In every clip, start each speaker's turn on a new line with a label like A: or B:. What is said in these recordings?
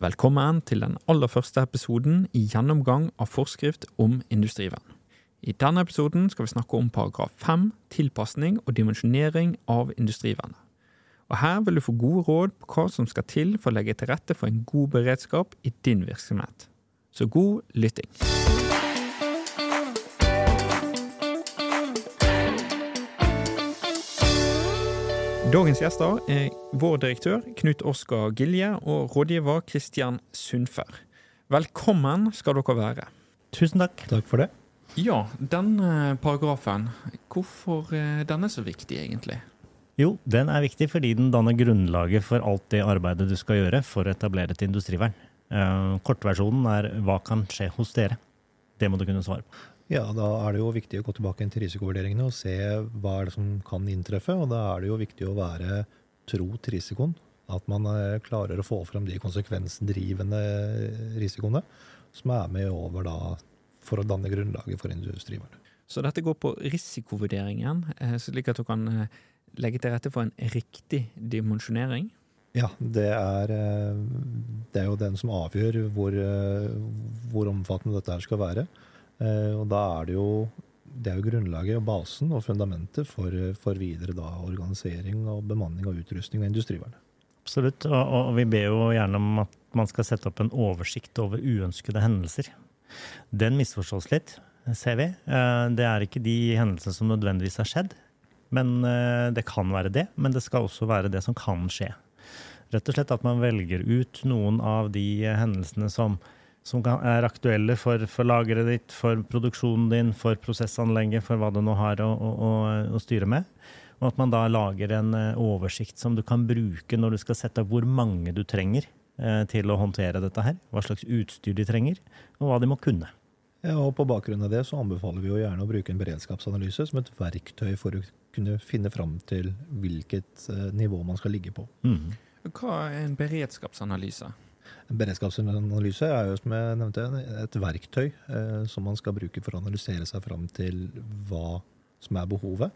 A: Velkommen til den aller første episoden i gjennomgang av forskrift om industrivern. I denne episoden skal vi snakke om paragraf 5, tilpasning og dimensjonering av industrivernet. Og Her vil du få gode råd på hva som skal til for å legge til rette for en god beredskap i din virksomhet. Så god lytting. Dagens gjester er vår direktør Knut Oskar Gilje og rådgiver Kristian Sundfer. Velkommen skal dere være.
B: Tusen takk.
C: Takk for det.
A: Ja, denne paragrafen, hvorfor den er så viktig egentlig?
B: Jo, den er viktig fordi den danner grunnlaget for alt det arbeidet du skal gjøre for å etablere et industrivern. Eh, kortversjonen er hva kan skje hos dere? Det må du kunne svare på.
C: Ja, Da er det jo viktig å gå tilbake til risikovurderingene og se hva er det som kan inntreffe. Og da er det jo viktig å være tro til risikoen. At man eh, klarer å få frem de konsekvensdrivende risikoene som er med over da for å danne grunnlaget for industrivern.
A: Så dette går på risikovurderingen, eh, slik at du kan eh, legge til rette for en riktig dimensjonering?
C: Ja, det er, det er jo den som avgjør hvor, hvor omfattende dette skal være. Eh, og da er det jo det er jo grunnlaget og basen og fundamentet for, for videre da, organisering og bemanning og utrustning av industrivernet.
B: Absolutt, og, og, vi ber jo gjerne om at man skal sette opp en oversikt over uønskede hendelser. Den misforstås litt, ser vi. Eh, det er ikke de hendelsene som nødvendigvis har skjedd. Men eh, det kan være det, men det skal også være det som kan skje. Rett og slett at man velger ut noen av de hendelsene som som er aktuelle for, for, lageret ditt, for produksjonen din, for prosessanlegget, for hva du nå har å, å, å, styre med. Og at man da lager en eh, oversikt som du kan bruke når du skal sette opp hvor mange du trenger eh, til å håndtere dette her. Hva slags utstyr de trenger, og hva de må kunne.
C: Ja, og På bakgrunn av det så anbefaler vi jo gjerne å bruke en beredskapsanalyse som et verktøy for å kunne finne fram til hvilket eh, nivå man skal ligge på.
A: Mm. Hva er en beredskapsanalyse?
C: En beredskapsanalyse er jo som jeg nevnte, et verktøy eh, som man skal bruke for å analysere seg fram til hva som er behovet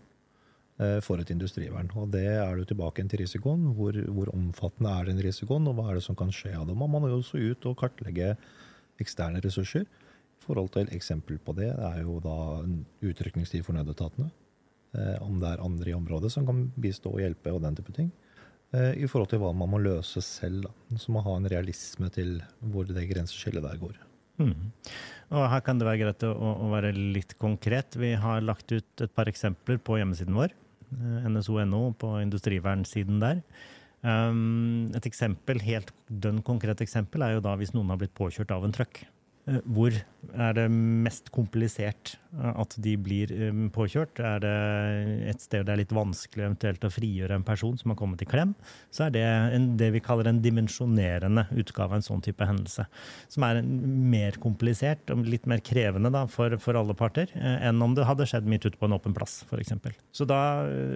C: eh, for et industrivern. Og det er du tilbake til risikoen. Hvor, hvor, omfattende er den risikoen, og hva er det som kan skje av det? Man må jo også ut og kartlegge eksterne ressurser. I forhold til Eksempel på det er jo da utrykningstid for nødetatene. Eh, om det er andre i området som kan bistå og hjelpe og den type ting. Eh, i forhold til hva man må løse selv. Da. Så man ha en realisme til hvor det grenseskillet der går. Mm.
B: Og Her kan det være greit å, å, være litt konkret. Vi har lagt ut et par eksempler på hjemmesiden vår. Eh, NSO.no på industrivernsiden der. Um, et eksempel, helt dønn konkret eksempel er jo da hvis noen har blitt påkjørt av en. Eh, hvor er det mest komplisert at de blir eh, påkjørt? Er det et sted det er litt vanskelig eventuelt å frigjøre en person som har kommet i klem, så er det en, det vi kaller en dimensjonerende utgave av en sånn type hendelse. Som er mer komplisert og litt mer krevende da, for, for, alle parter enn om det hadde skjedd midt ute på en åpen plass, f.eks. Så da,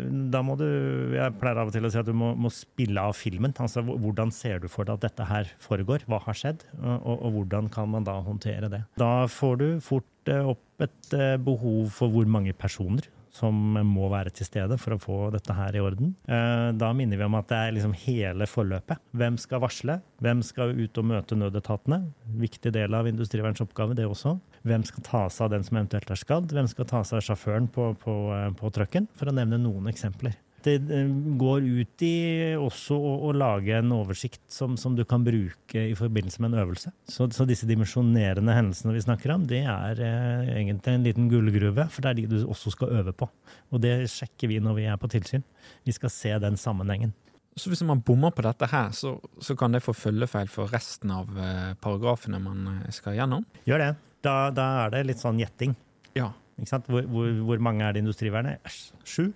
B: da, må du Jeg pleier av og til å si at du må, må spille av filmen. Altså hvordan ser du for deg at dette her foregår? Hva har skjedd? Og, og, og hvordan kan man da håndtere det. Da får du fort eh, opp et eh, behov for hvor mange personer som må være til stede for å få dette her i orden. Eh, da minner vi om at det er liksom hele forløpet. Hvem skal varsle? Hvem skal ut og møte nødetatene? Viktig del av industriverns oppgave, det også. Hvem skal ta seg av den som eventuelt er skadd? Hvem skal ta seg av sjåføren på, på, på trucken? For å nevne noen eksempler det eh, går ut i også å, å lage en oversikt som, som, du kan bruke i forbindelse med en øvelse. Så, så disse dimensjonerende hendelsene vi snakker om, det er eh, egentlig en liten gullgruve, for det er de du også skal øve på. Og det sjekker vi når vi er på tilsyn. Vi skal se den sammenhengen.
A: Så hvis man bommer på dette her, så, så kan det få følgefeil for resten av eh, paragrafene man eh, skal gjennom?
B: Gjør det. Da, da er det litt sånn gjetting.
A: Ja.
B: Hvor, hvor, hvor, mange er det industrivernet? Sju?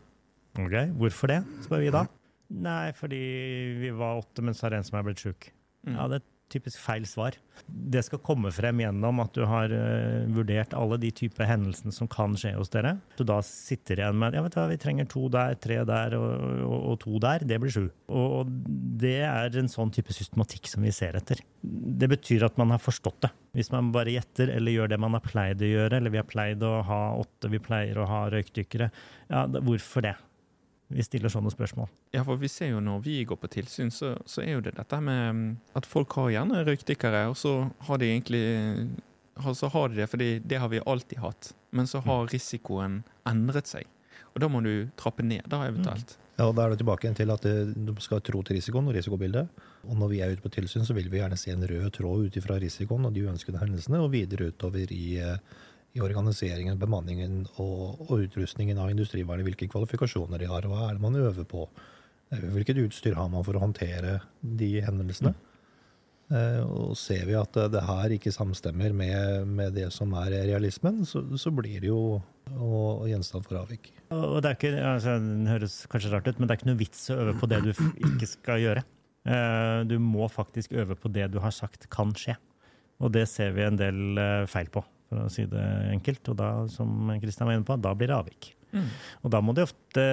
B: Ok, Hvorfor det, spør vi da. Nei, fordi vi var åtte, men så er det en som er blitt sjuk. Mm. Ja, det er typisk feil svar. Det skal komme frem gjennom at du har uh, vurdert alle de typer hendelsene som kan skje hos dere. Du da sitter igjen med ja, vet du hva, vi trenger to der, tre der og, og, og to der. Det blir sju. Og, og, det er en sånn type systematikk som vi ser etter. Det betyr at man har forstått det. Hvis man bare gjetter eller gjør det man har pleid å gjøre, eller vi har pleid å ha åtte, vi pleier å ha røykdykkere, ja, hvorfor det? Vi stiller sånne spørsmål.
A: Ja, for vi ser jo når vi går på tilsyn, så, så er jo det dette med mm, at folk har gjerne røykdykkere, og så har de egentlig så har de det fordi det har vi alltid hatt. Men så har risikoen endret seg. Og da må du trappe ned, da eventuelt.
C: Ja, og Da er det tilbake igjen til at du skal tro til risikoen og risikobildet. Og når vi er ute på tilsyn, så vil vi gjerne se en rød tråd ut ifra risikoen og de uønskede hendelsene, og videre utover i, eh, i organiseringen, bemanningen og, og utrustningen av industrivernet. Hvilke kvalifikasjoner de har, hva er det man øver på. Eh, Hvilket utstyr har man for å håndtere de hendelsene. Eh, Og ser vi at eh, det her ikke samstemmer med, med det som er realismen, så, så blir det jo å- gjenstand for avvik.
B: Og det ikke, altså, det høres kanskje rart ut, men det er ikke noe vits å øve på det du ikke skal gjøre. Eh, Du må faktisk øve på det du har sagt kan skje. Og det ser vi en del eh, feil på, for å si det enkelt. Og da, som Kristian var inne på, da blir det avvik.
A: Mm.
B: Og da må de ofte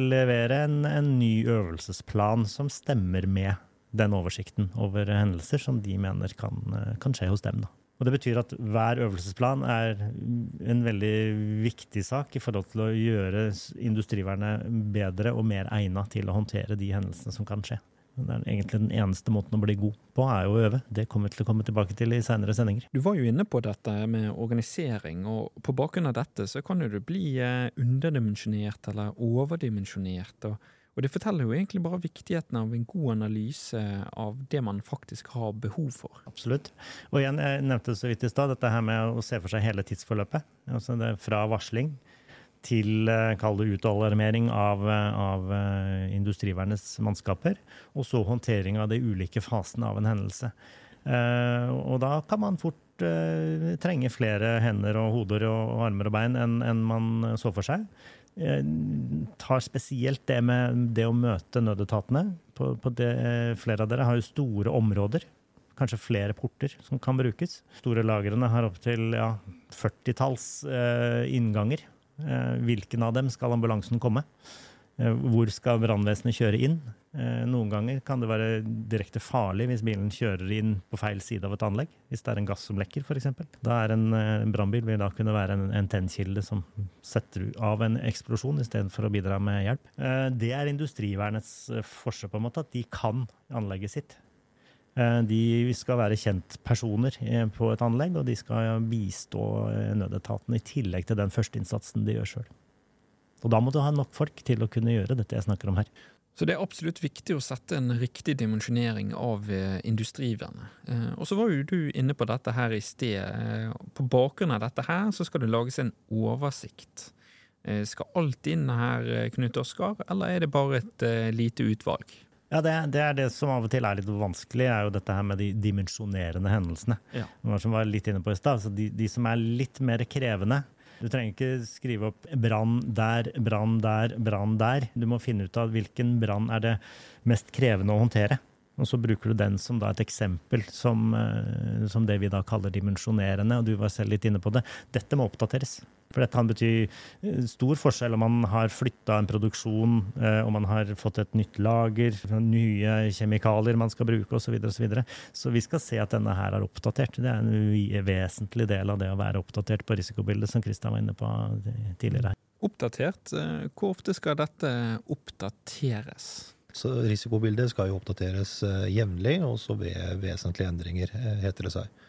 B: levere en, en ny øvelsesplan som stemmer med den oversikten over hendelser som de mener kan, kan skje hos dem. Da. Og Det betyr at hver øvelsesplan er en veldig viktig sak i forhold til å gjøre industrivernet bedre og mer egnet til å håndtere de hendelsene som kan skje. Det er egentlig den eneste måten å bli god på, er jo å øve. Det kommer vi til å komme tilbake til i senere sendinger.
A: Du var jo inne på dette med organisering, og på bakgrunn av dette så kan jo det bli eh, underdimensjonert eller overdimensjonert. Og, og det forteller jo egentlig bare viktigheten av en god analyse av det man faktisk har behov for.
B: Absolutt. Og igjen, jeg nevnte så vidt i stad, dette her med å se for seg hele tidsforløpet. Altså det er fra varsling til eh, kall det utalarmering av, eh, av eh, industrivernets mannskaper, og så håndtering av de ulike fasene av en hendelse. Og da kan man fort trenge flere hender og hoder og, armer og bein enn enn man så for seg. Tar spesielt det med det å møte nødetatene. På, på det, flere av dere har jo store områder kanskje flere porter som kan brukes. Store lagrene har opptil ja, 40-talls eh, innganger. Eh, hvilken av dem skal ambulansen komme? Eh, hvor skal brannvesenet kjøre inn? Eh, noen ganger kan det være direkte farlig hvis bilen kjører inn på feil side av et anlegg. Hvis det er en gass som lekker, f.eks. Da er en, en brannbil vil da kunne være en, en tennkilde som setter av en eksplosjon istedenfor å bidra med hjelp. Det er industrivernets forskjell, på en måte, at de kan anlegget sitt. Eh, De skal være kjentpersoner eh, på et anlegg, og de skal bistå nødetatene nødetaten i tillegg til den førsteinnsatsen de gjør sjøl. Og da må du ha nok folk til å kunne gjøre dette jeg snakker om her.
A: Så det er absolutt viktig å sette en riktig dimensjonering av eh, industrivernet. Eh, Og så var jo du inne på dette her i sted. Eh, På bakgrunn av dette her så skal det lages en oversikt. Eh, Skal alt inn her, eh, Knut Oskar, eller er det bare et eh, lite utvalg?
B: Ja, det, det er det som av og til er litt vanskelig, er jo dette her med de dimensjonerende hendelsene.
A: Ja.
B: Som var litt inne på i sted, Altså de, de som er litt mer krevende. Du trenger ikke skrive opp brann der, brann der, brann der. Du må finne ut av hvilken brann er det mest krevende å håndtere. Og så bruker du den som et eksempel, som, eh, som det vi da kaller dimensjonerende. Og du var selv litt inne på det. Dette må oppdateres. For dette kan bety eh, stor forskjell om man har flytta en produksjon, eh, om man har fått et nytt lager, nye kjemikalier man skal bruke osv. Så, videre, og så, videre. så vi skal se at denne her er oppdatert. Det er en vesentlig del av det å være oppdatert på risikobildet, som Kristian var inne på tidligere.
A: Oppdatert, hvor ofte skal dette oppdateres?
C: Så risikobildet skal jo oppdateres eh, jevnlig, også ved vesentlige endringer, eh, heter det seg.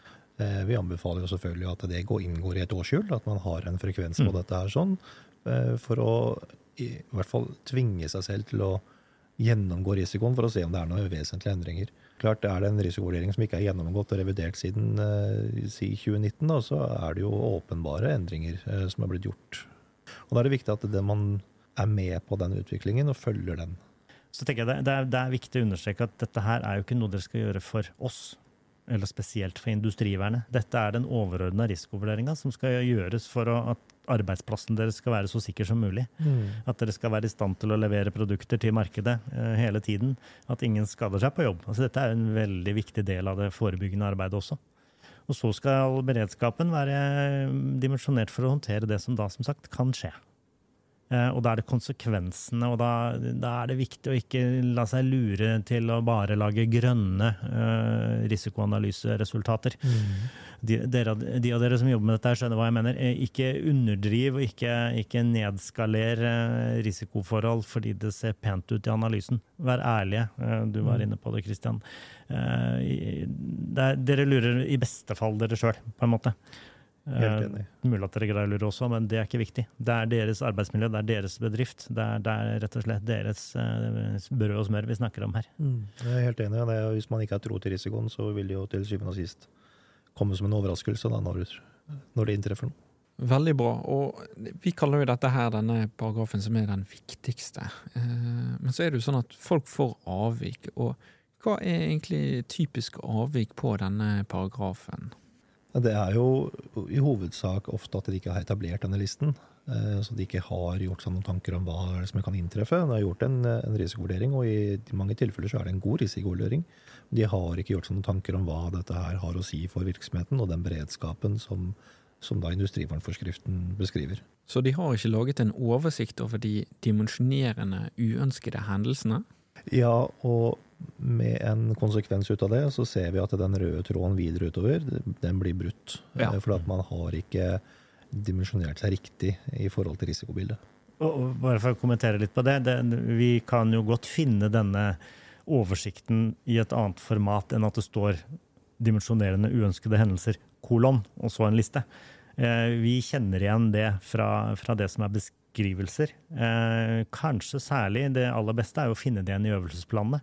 C: Eh, vi anbefaler jo selvfølgelig at det går, inngår i et årshjul, at man har en frekvens på
B: Mm.
C: dette her sånn, for å i hvert fall tvinge seg selv til å gjennomgå risikoen for å se om det er noen vesentlige endringer. Klart Er det en risikovurdering som ikke er gjennomgått og revidert siden si 2019, da, så er det jo åpenbare endringer som er blitt gjort. Og Da er det viktig at det man er med på den utviklingen og følger den.
B: Så tenker jeg det, det, er, det er viktig å understreke at dette her er jo ikke noe dere skal gjøre for oss, eller spesielt for industrivernet. Dette er den overordna risikovurderinga som skal gjøres for å, at arbeidsplassen deres skal være så sikker som mulig. At dere skal være i stand til å levere produkter til markedet eh, hele tiden. At ingen skader seg på jobb. Altså, dette er en veldig viktig del av det forebyggende arbeidet også. Og så skal beredskapen være dimensjonert for å håndtere det som da som sagt kan skje. Eh, og da er det konsekvensene, og da, da, er det viktig å ikke la seg lure til å bare lage grønne uh, risikoanalyseresultater. Mm. De, dere, de, av dere som jobber med dette, skjønner hva jeg mener. Eh, ikke underdriv og ikke, ikke nedskaler risikoforhold fordi det ser pent ut i analysen. Vær ærlige. Du var mm. inne på det, Christian. Uh, der, dere lurer i beste fall dere sjøl, på en måte.
C: Helt enig.
B: Uh, mulig at dere greier også, men det er ikke viktig. Det er deres arbeidsmiljø, det er deres bedrift. Det er, det er rett og slett deres eh, brød og smør vi snakker om her.
C: Mm. Jeg er helt enig. Er, hvis man ikke har tro til risikoen, så vil det jo til syvende og sist komme som en overraskelse da, når, når, det inntreffer noe.
A: Veldig bra. Og vi kaller jo dette her denne paragrafen som er den viktigste. Uh, men så er det jo sånn at folk får avvik. Og hva er egentlig typisk avvik på denne paragrafen?
C: Det er jo i hovedsak ofte at de ikke har etablert denne listen. Eh, så de ikke har gjort seg noen tanker om hva som kan inntreffe. De har gjort en, en risikovurdering, og i mange tilfeller så er det en god risikovurdering. De har ikke gjort seg noen tanker om hva dette her har å si for virksomheten og den beredskapen som, som da industrivernforskriften beskriver.
A: Så de har ikke laget en oversikt over de dimensjonerende uønskede hendelsene?
C: Ja, og med en konsekvens ut av det, så ser vi at den røde tråden videre utover, den blir brutt. Ja. Eh, fordi at man har ikke dimensjonert seg riktig i forhold til risikobildet.
B: Og bare for å kommentere litt på det, det, Vi kan jo godt finne denne oversikten i et annet format enn at det står dimensjonerende uønskede hendelser, kolon, og så en liste. Eh, vi kjenner igjen det fra, fra det som er beskrivelser. Eh, kanskje særlig det aller beste er å finne det igjen i øvelsesplanene.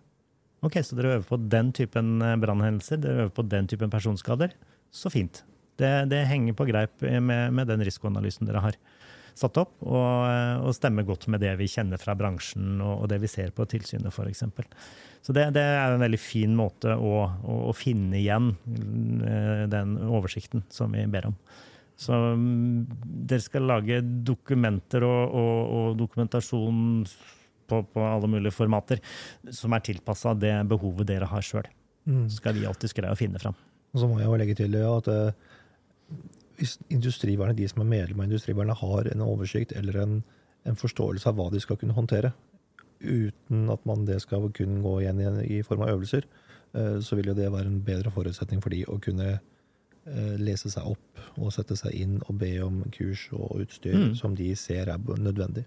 B: Ok, Så dere øver på den typen eh, brannhendelser, dere øver på den typen personskader. Så fint. Det, det henger på greip med, med, den risikoanalysen dere har satt opp, og, eh, og, stemmer godt med det vi kjenner fra bransjen og, og det vi ser på tilsynet f.eks. Så det, det, er en veldig fin måte å, å, å, finne igjen eh, den oversikten som vi ber om. Så mm, dere skal lage dokumenter og, og dokumentasjon på, på, alle mulige formater, som er tilpassa det behovet dere har sjøl. Mm. Så skal vi alltid greie å finne fram.
C: Og så må jeg jo legge til at uh, hvis industrivernet, de som er medlem av industrivernet, har en oversikt eller en, en, forståelse av hva de skal kunne håndtere, uten at man det skal kunne gå igjen i, i form av øvelser, uh, så vil jo det være en bedre forutsetning for de å kunne uh, lese seg opp og sette seg inn og be om kurs og utstyr mm. som de ser er nødvendig.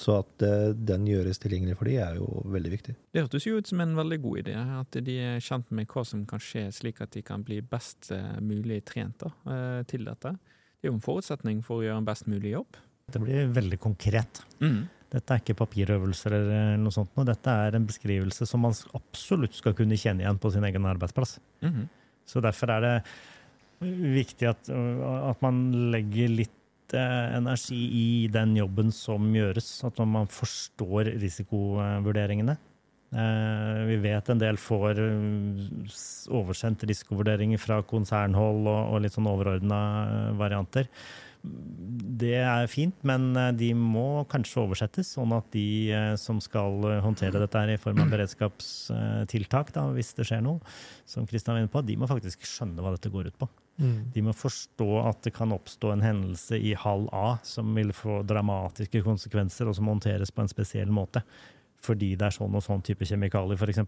C: Så at uh, den gjøres tilgjengelig for de er jo veldig viktig.
A: Det hørtes jo ut som en veldig god idé, at de er kjent med hva som kan skje, slik at de kan bli best uh, mulig trent da, uh, til dette. Det er jo en forutsetning for å gjøre en best mulig jobb.
B: Det blir veldig konkret. Mm. Dette er ikke papirøvelser eller noe sånt. Dette er en beskrivelse som man absolutt skal kunne kjenne igjen på sin egen arbeidsplass. Mm. Så derfor er det viktig at, at man legger litt Eh, energi i den jobben som gjøres. At man forstår risikovurderingene. Eh, vi vet en del får eh, oversendt risikovurderinger fra konsernhold og, litt sånn overordna varianter. Det er fint, men de må kanskje oversettes, sånn at de som skal håndtere dette i form av beredskapstiltak, da, hvis det skjer noe, som Kristian var inne på, de må faktisk skjønne hva dette går ut på. Mm. De må forstå at det kan oppstå en hendelse i halv A som vil få dramatiske konsekvenser, og som håndteres på en spesiell måte. Fordi det er sånn og sånn type kjemikalier, f.eks.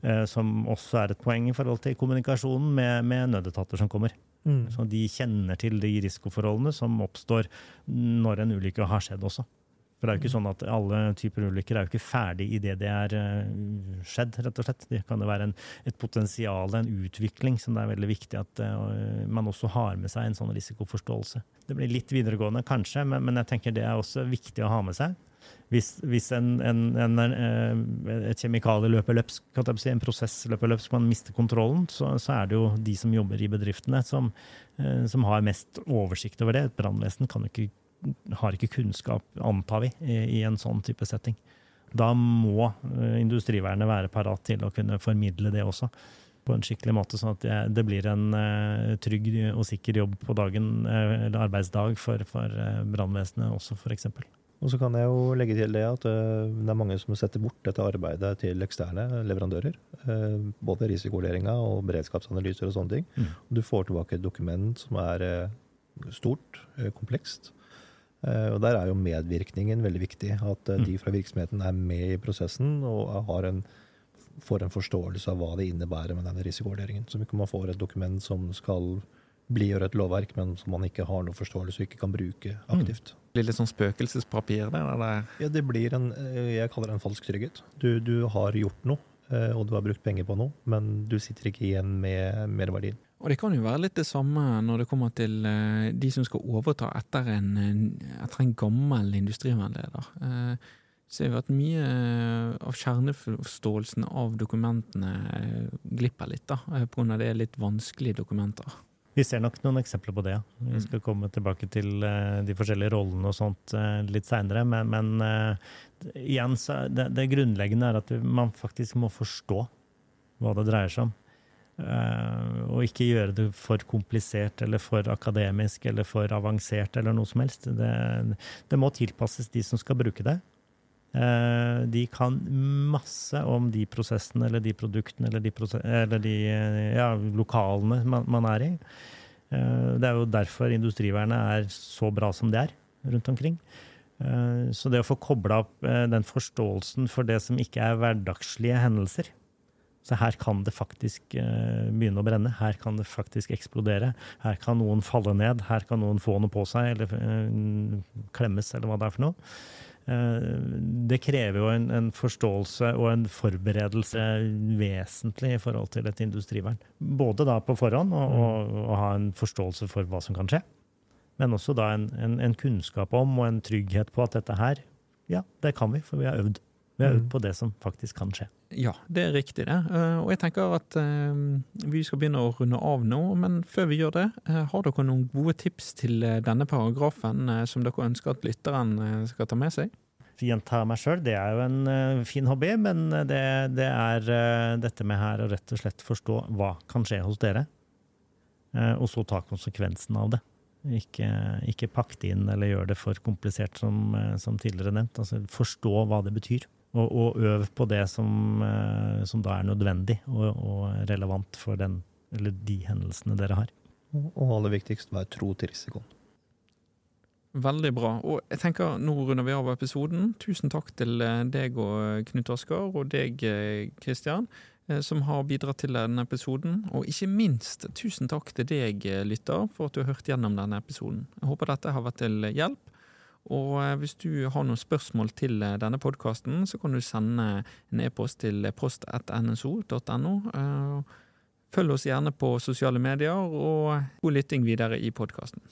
B: Eh, som også er et poeng i forhold til kommunikasjonen med, med nødetater som kommer. Mm. Så de kjenner til de risikoforholdene som oppstår når en ulykke har skjedd også. For det er jo ikke sånn at alle typer ulykker er jo ikke ferdig idet det er eh, skjedd, rett og slett. Det kan jo være en, et potensial, en utvikling, som det er veldig viktig at uh, man også har med seg en sånn risikoforståelse. Det blir litt videregående, kanskje, men, men jeg tenker det er også viktig å ha med seg. Hvis, hvis en, en, en, eh, et kjemikalie løper løpsk, en prosess løper løpsk, man mister kontrollen, så, så, er det jo de som jobber i bedriftene, som, som har mest oversikt over det. Et brannvesen kan jo ikke har ikke kunnskap, antar vi, i, en sånn type setting. Da må uh, industrivernet være parat til å kunne formidle det også på en skikkelig måte, sånn at det, blir en uh, trygg og sikker jobb på dagen, uh, eller arbeidsdag for, for brannvesenet også, f.eks.
C: Og så kan jeg jo legge til det at det er mange som setter bort dette arbeidet til eksterne leverandører. Både risikovurderinga og beredskapsanalyser og sånne ting. Mm. Du får tilbake et dokument som er stort, komplekst, Eh, Og Der er jo medvirkningen veldig viktig. At eh, de fra virksomheten er med i prosessen og har en, får en forståelse av hva det innebærer med denne risikovurderingen. Så ikke man får et dokument som skal blidgjøre et lovverk, men som man ikke har noe forståelse og ikke kan bruke aktivt.
A: Blir litt sånn spøkelsespapir, der? der.
C: Ja, det blir en, eh, jeg kaller det en falsk trygghet. Du, du har gjort noe, eh, og du har brukt penger på noe, men du sitter ikke igjen med merverdien.
A: Og det kan jo være litt det samme når det kommer til eh, de som skal overta etter en, etter en gammel industrivernleder. Så ser vi at mye eh, av kjerneforståelsen av dokumentene eh, glipper litt, da, pga. det er litt vanskelige dokumenter.
B: Vi ser nok noen eksempler på det. Vi
A: Mm.
B: skal komme tilbake til eh, de forskjellige rollene og sånt eh, litt seinere. Men, men eh, igjen, så det, det grunnleggende er at man faktisk må forstå hva det dreier seg om. Og ikke gjøre det for komplisert eller for akademisk eller for avansert eller noe som helst. Det, det må tilpasses de som skal bruke det. Eh, de kan masse om de prosessene eller de produktene eller de, eller de eh, ja, lokalene man, man er i. Eh, det er jo derfor industrivernet er så bra som det er rundt omkring. Så det å få kobla opp den forståelsen for det som ikke er hverdagslige hendelser Så her kan det faktisk begynne å brenne. Her kan det faktisk eksplodere. Her kan noen falle ned. Her kan noen få noe på seg, eller klemmes, eller hva det er for noe. Eh, Det krever jo en, en forståelse og en forberedelse vesentlig i forhold til et industrivern. Både da på forhånd å og ha en forståelse for hva som kan skje, men også da en, en, en kunnskap om og en trygghet på at dette her, ja, det kan vi, for vi har øvd. Vi har øvd
C: Mm.
B: på det som faktisk kan skje.
A: Ja, det er riktig det. Eh, Og jeg tenker at eh, vi skal begynne å runde av nå, men før vi gjør det, eh, har dere noen gode tips til denne paragrafen som dere ønsker at lytteren skal ta med seg?
B: gjenta meg sjøl, det er jo en fin hobby, men det, det er dette med her å rett og slett forstå hva kan skje hos dere, og så ta konsekvensen av det. Ikke, ikke pakk det inn eller gjøre det for komplisert, som, som tidligere nevnt. Altså, forstå hva det betyr, og, og øv på det som, eh, som da er nødvendig og, og relevant for den, eller de hendelsene dere har.
C: Og og aller viktigst, vær tro til risikoen.
A: Veldig bra. Og jeg tenker, nå runder vi av episoden. Tusen takk til eh, deg og eh, Knut Oskar, og deg, Kristian, som har bidratt til denne episoden. Og ikke minst tusen takk til deg, lytter, for at du har hørt gjennom denne episoden. Jeg håper dette har vært til hjelp. Og eh, hvis du har noen spørsmål til eh, denne podkasten, så kan du sende en e-post til post.nso.no. Eh, Følg oss gjerne på sosiale medier, og god lytting videre i podkasten.